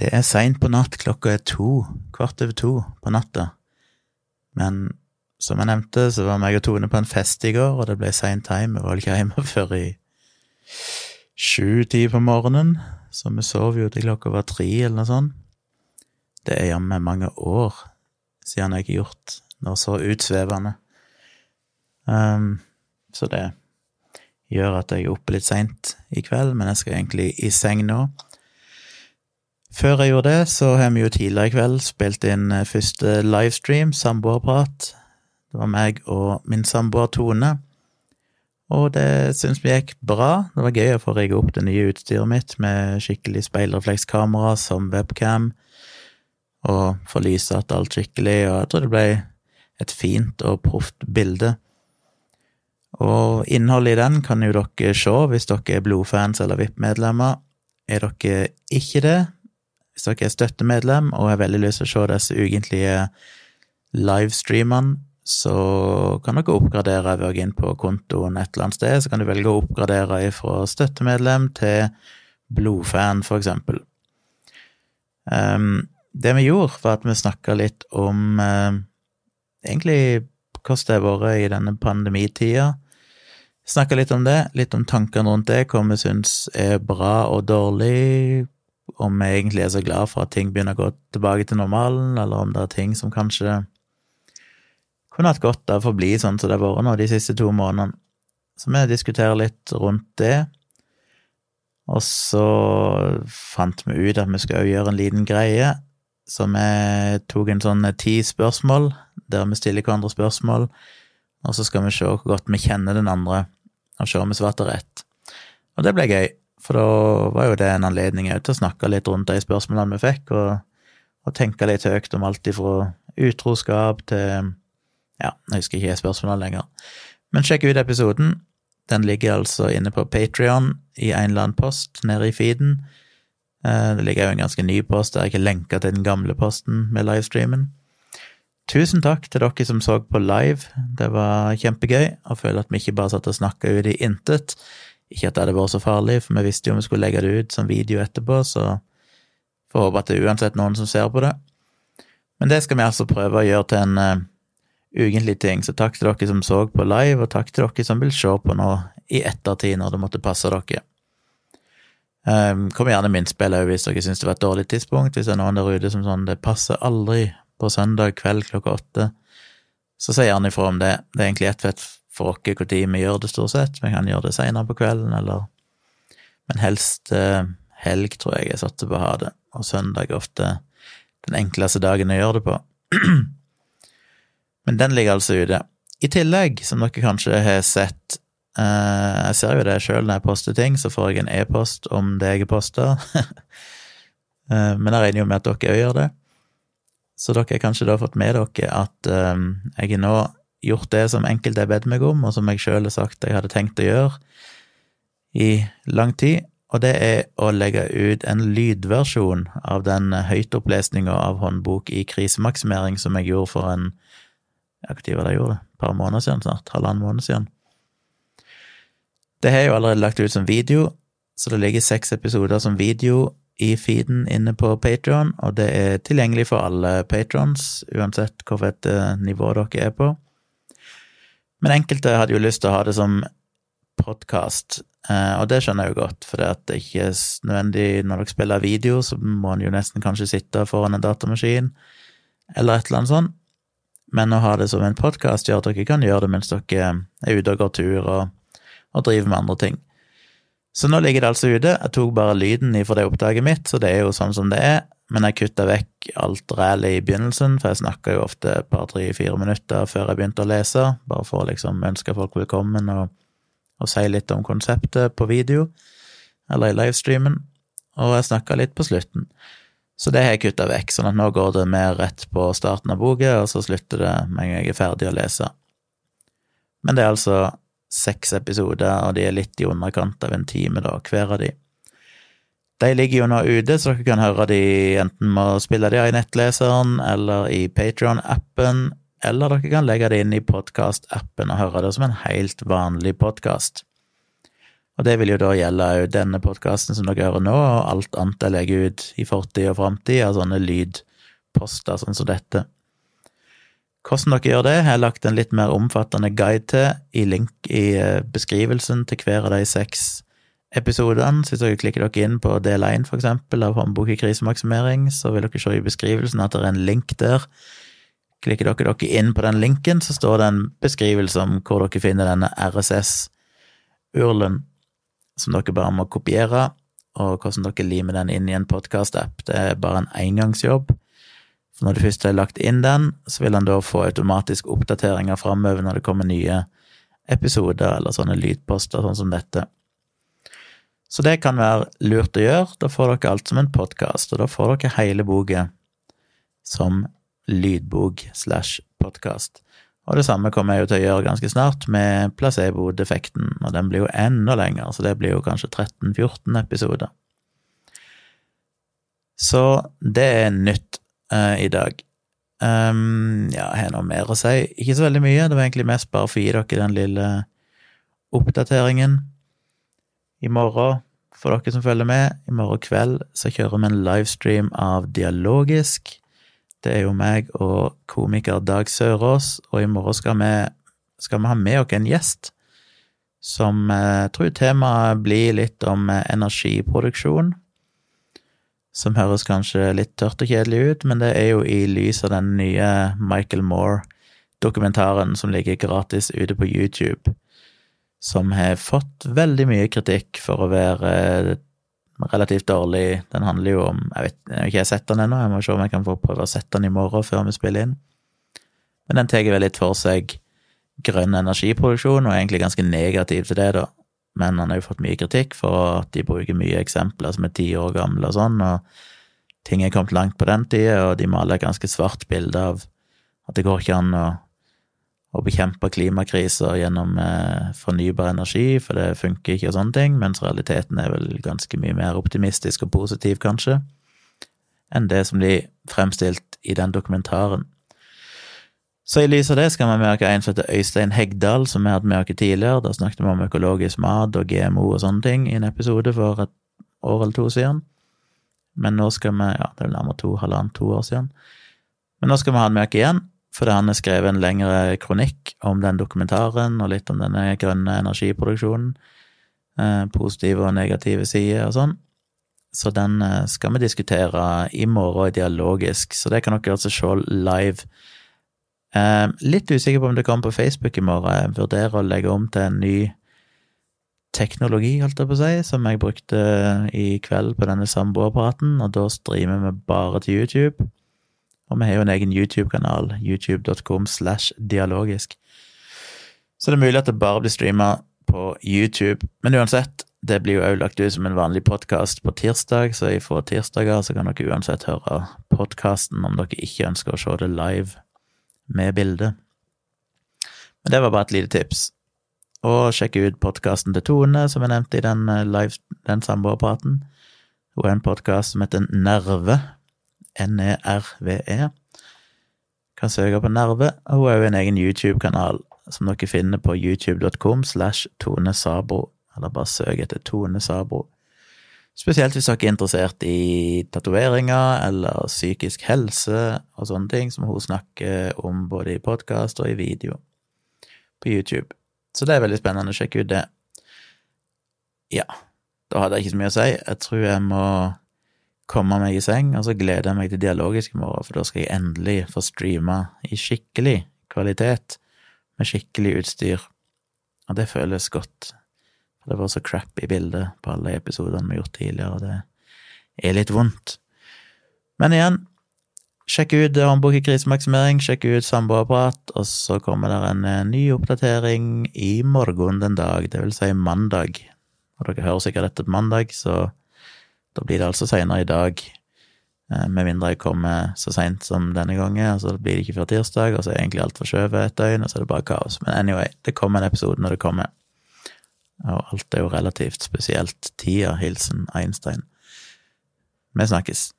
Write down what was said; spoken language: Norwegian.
Det er seint på natt, klokka er to, kvart over to på natta. Men som jeg nevnte, så var meg og Tone på en fest i går, og det ble seint time. Vi var ikke hjemme før i sju-ti på morgenen, så vi sov jo til klokka var tre, eller noe sånt. Det er jammen mange år siden jeg har gjort noe så utsvevende. Um, så det gjør at jeg er oppe litt seint i kveld, men jeg skal egentlig i seng nå. Før jeg gjorde det, så har vi jo tidligere i kveld spilt inn eh, første livestream, samboerprat. Det var meg og min samboer Tone. Og det syns vi gikk bra. Det var gøy å få rigge opp det nye utstyret mitt med skikkelig speilreflekskamera som webcam, og få lysatt alt skikkelig, og jeg tror det ble et fint og proft bilde. Og innholdet i den kan jo dere se hvis dere er blodfans eller VIP-medlemmer. Er dere ikke det, hvis dere er støttemedlem og har veldig lyst til å se disse ukentlige livestreamene, så kan dere oppgradere ved å gå inn på kontoen et eller annet sted. Så kan du velge å oppgradere fra støttemedlem til blodfan, for eksempel. Um, det vi gjorde, var at vi snakka litt om uh, egentlig hvordan det har vært i denne pandemitida. Snakka litt om det, litt om tankene rundt det, hva vi syns er bra og dårlig, om vi egentlig er så glad for at ting begynner å gå tilbake til normalen, eller om det er ting som kanskje kunne hatt godt av å forbli sånn som det har vært nå de siste to månedene. Så vi diskuterer litt rundt det. Og så fant vi ut at vi skal gjøre en liten greie. Så vi tok en sånn ti spørsmål, der vi stiller hverandre spørsmål, og så skal vi se hvor godt vi kjenner den andre, og se om vi svarte rett. Og det ble gøy, for da var jo det en anledning til å snakke litt rundt de spørsmålene vi fikk, og, og tenke litt høyt om alt ifra utroskap til ja, jeg husker ikke spørsmålene lenger. Men sjekk ut episoden. Den ligger altså inne på Patrion i en eller annen post nede i feeden. Eh, det ligger jo en ganske ny post der jeg ikke lenka til den gamle posten med livestreamen. Tusen takk til dere som så på live. Det var kjempegøy å føle at vi ikke bare satt og snakka ut i intet. Ikke at det hadde vært så farlig, for vi visste jo om vi skulle legge det ut som video etterpå, så får håpe at det er uansett noen som ser på det. Men det skal vi altså prøve å gjøre til en ukentlig ting. Så takk til dere som så på live, og takk til dere som vil se på nå i ettertid, når det måtte passe dere. Um, kom gjerne med innspill òg hvis dere syns det var et dårlig tidspunkt. Hvis det er noen der ute som sånn 'det passer aldri på søndag kveld klokka åtte', så si gjerne ifra om det. Det er egentlig ett fett for oss når vi gjør det, stort sett. Vi kan gjøre det seinere på kvelden, eller Men helst uh, helg, tror jeg jeg satte på å ha det, og søndag er ofte den enkleste dagen å gjøre det på. Men den ligger altså ute. I tillegg, som dere kanskje har sett eh, Jeg ser jo det sjøl når jeg poster ting, så får jeg en e-post om det jeg posta. eh, men jeg regner jo med at dere òg gjør det. Så dere har kanskje da fått med dere at eh, jeg nå gjort det som enkelte har bedt meg om, og som jeg sjøl har sagt jeg hadde tenkt å gjøre i lang tid, og det er å legge ut en lydversjon av den høytopplesninga av håndbok i krisemaksimering som jeg gjorde for en Når var det jeg gjorde? Et par måneder siden snart? Halvannen måned siden. Det har jeg jo allerede lagt ut som video, så det ligger seks episoder som video i feeden inne på Patron, og det er tilgjengelig for alle patrons, uansett hvilket eh, nivå dere er på. Men enkelte hadde jo lyst til å ha det som podkast, eh, og det skjønner jeg jo godt, for det at ikke er nødvendig når dere spiller video, så må en jo nesten kanskje sitte foran en datamaskin, eller et eller annet sånt. Men å ha det som en podkast gjør at dere kan gjøre det mens dere er ute og går tur og, og driver med andre ting. Så nå ligger det altså ute. Jeg tok bare lyden ifra det opptaket mitt, så det er jo sånn som det er. Men jeg kutta vekk alt rælet i begynnelsen, for jeg snakka jo ofte et par, tre, fire minutter før jeg begynte å lese, bare for å liksom ønske folk velkommen og, og si litt om konseptet på video, eller i livestreamen. Og jeg snakka litt på slutten. Så det har jeg kutta vekk, sånn at nå går det mer rett på starten av boka, og så slutter det med en gang jeg er ferdig å lese. Men det er altså seks episoder, og de er litt i underkant av en time, da, hver av de. De ligger jo nå ute, så dere kan høre de enten med å spille de i nettleseren eller i Patrion-appen, eller dere kan legge det inn i podkast-appen og høre det som en helt vanlig podkast. Og det vil jo da gjelde òg denne podkasten som dere hører nå, og alt annet jeg legger ut i fortid og framtid av sånne lydposter sånn som dette. Hvordan dere gjør det, har jeg lagt en litt mer omfattende guide til i link i eh, beskrivelsen til hver av de seks episodene. Så hvis dere klikker dere inn på del én, for eksempel, av håndbok i krisemaksimering, så vil dere se i beskrivelsen at det er en link der. Klikker dere dere inn på den linken, så står det en beskrivelse om hvor dere finner denne RSS-urlen, som dere bare må kopiere, og hvordan dere limer den inn i en podkast-app. Det er bare en engangsjobb. Så når du først har lagt inn den, så vil den da få automatisk oppdateringer framover når det kommer nye episoder eller sånne lydposter sånn som dette. Så det kan være lurt å gjøre. Da får dere alt som en podkast, og da får dere hele boka som lydbok slash podkast. Og det samme kommer jeg jo til å gjøre ganske snart med placebo-defekten, og den blir jo enda lenger, så det blir jo kanskje 13-14 episoder. Så det er nytt uh, i dag. Um, ja, jeg har noe mer å si. Ikke så veldig mye, det var egentlig mest bare for å gi dere den lille oppdateringen. I morgen, for dere som følger med, i morgen kveld så kjører vi en livestream av Dialogisk. Det er jo meg og komiker Dag Sørås, og i morgen skal vi, skal vi ha med oss en gjest som jeg eh, tror temaet blir litt om eh, energiproduksjon som høres kanskje litt tørt og kjedelig ut, men det er jo i lys av den nye Michael Moore-dokumentaren som ligger gratis ute på YouTube, som har fått veldig mye kritikk for å være eh, relativt dårlig. Den handler jo om Jeg vet jeg har ikke sett den ennå, jeg må se om jeg kan få prøve å sette den i morgen før vi spiller inn. Men den tar vel litt for seg grønn energiproduksjon, og er egentlig ganske negativ til det, da men han har jo fått mye kritikk for at de bruker mye eksempler som er ti år gamle og sånn, og ting er kommet langt på den tida, og de maler et ganske svart bilde av at det går ikke an å, å bekjempe klimakriser gjennom eh, fornybar energi, for det funker ikke og sånne ting, mens realiteten er vel ganske mye mer optimistisk og positiv, kanskje, enn det som de fremstilt i den dokumentaren. Så i lys av det skal vi merke en som heter Øystein Hegdal, som vi hadde med oss tidligere. Da snakket vi om økologisk mat og GMO og sånne ting i en episode for et år eller to siden. Men nå skal vi Ja, det er nærmere to, halvannet, to år siden. Men nå skal vi ha han med igjen, fordi han har skrevet en lengre kronikk om den dokumentaren og litt om denne grønne energiproduksjonen. Eh, positive og negative sider og sånn. Så den eh, skal vi diskutere i morgen dialogisk, så det kan dere altså se live Eh, litt usikker på om det kommer på Facebook i morgen. Jeg vurderer å legge om til en ny teknologi, holdt jeg på å si, som jeg brukte i kveld på denne samboerapparaten, og da streamer vi bare til YouTube. Og vi har jo en egen YouTube-kanal, youtube.com slash dialogisk. Så det er mulig at det bare blir streama på YouTube. Men uansett, det blir jo òg lagt ut som en vanlig podkast på tirsdag, så fra tirsdager så kan dere uansett høre podkasten om dere ikke ønsker å se det live med bilde. Men det var bare et lite tips. Og sjekke ut podkasten til Tone, som jeg nevnte i den, eh, live, den samboerpraten. Hun har en podkast som heter Nerve. N-e-r-v-e. Kan søke på Nerve. Og hun har jo en egen YouTube-kanal som dere finner på youtube.com slash Tone Sabro. Eller bare søk etter Tone Sabro. Spesielt hvis dere er interessert i tatoveringer eller psykisk helse og sånne ting, som hun snakker om både i podkast og i video på YouTube. Så det er veldig spennende. å sjekke ut det. Ja, da hadde jeg ikke så mye å si. Jeg tror jeg må komme meg i seng, og så gleder jeg meg til dialogisk i morgen, for da skal jeg endelig få streama i skikkelig kvalitet, med skikkelig utstyr. Og det føles godt. For det var så crap i bildet på alle episodene vi har gjort tidligere, og det er litt vondt. Men igjen, sjekk ut håndbok i krisemaksimering, sjekk ut samboerapparat, og så kommer det en eh, ny oppdatering i morgen den dag, det vil si mandag. Og dere hører sikkert dette på mandag, så da blir det altså seinere i dag. Eh, med mindre jeg kommer så seint som denne gangen, så blir det ikke før tirsdag, og så er egentlig alt forskjøvet et døgn, og så er det bare kaos. Men anyway, det kommer en episode når det kommer. Og alt er jo relativt, spesielt tida. Hilsen Einstein. Vi snakkes.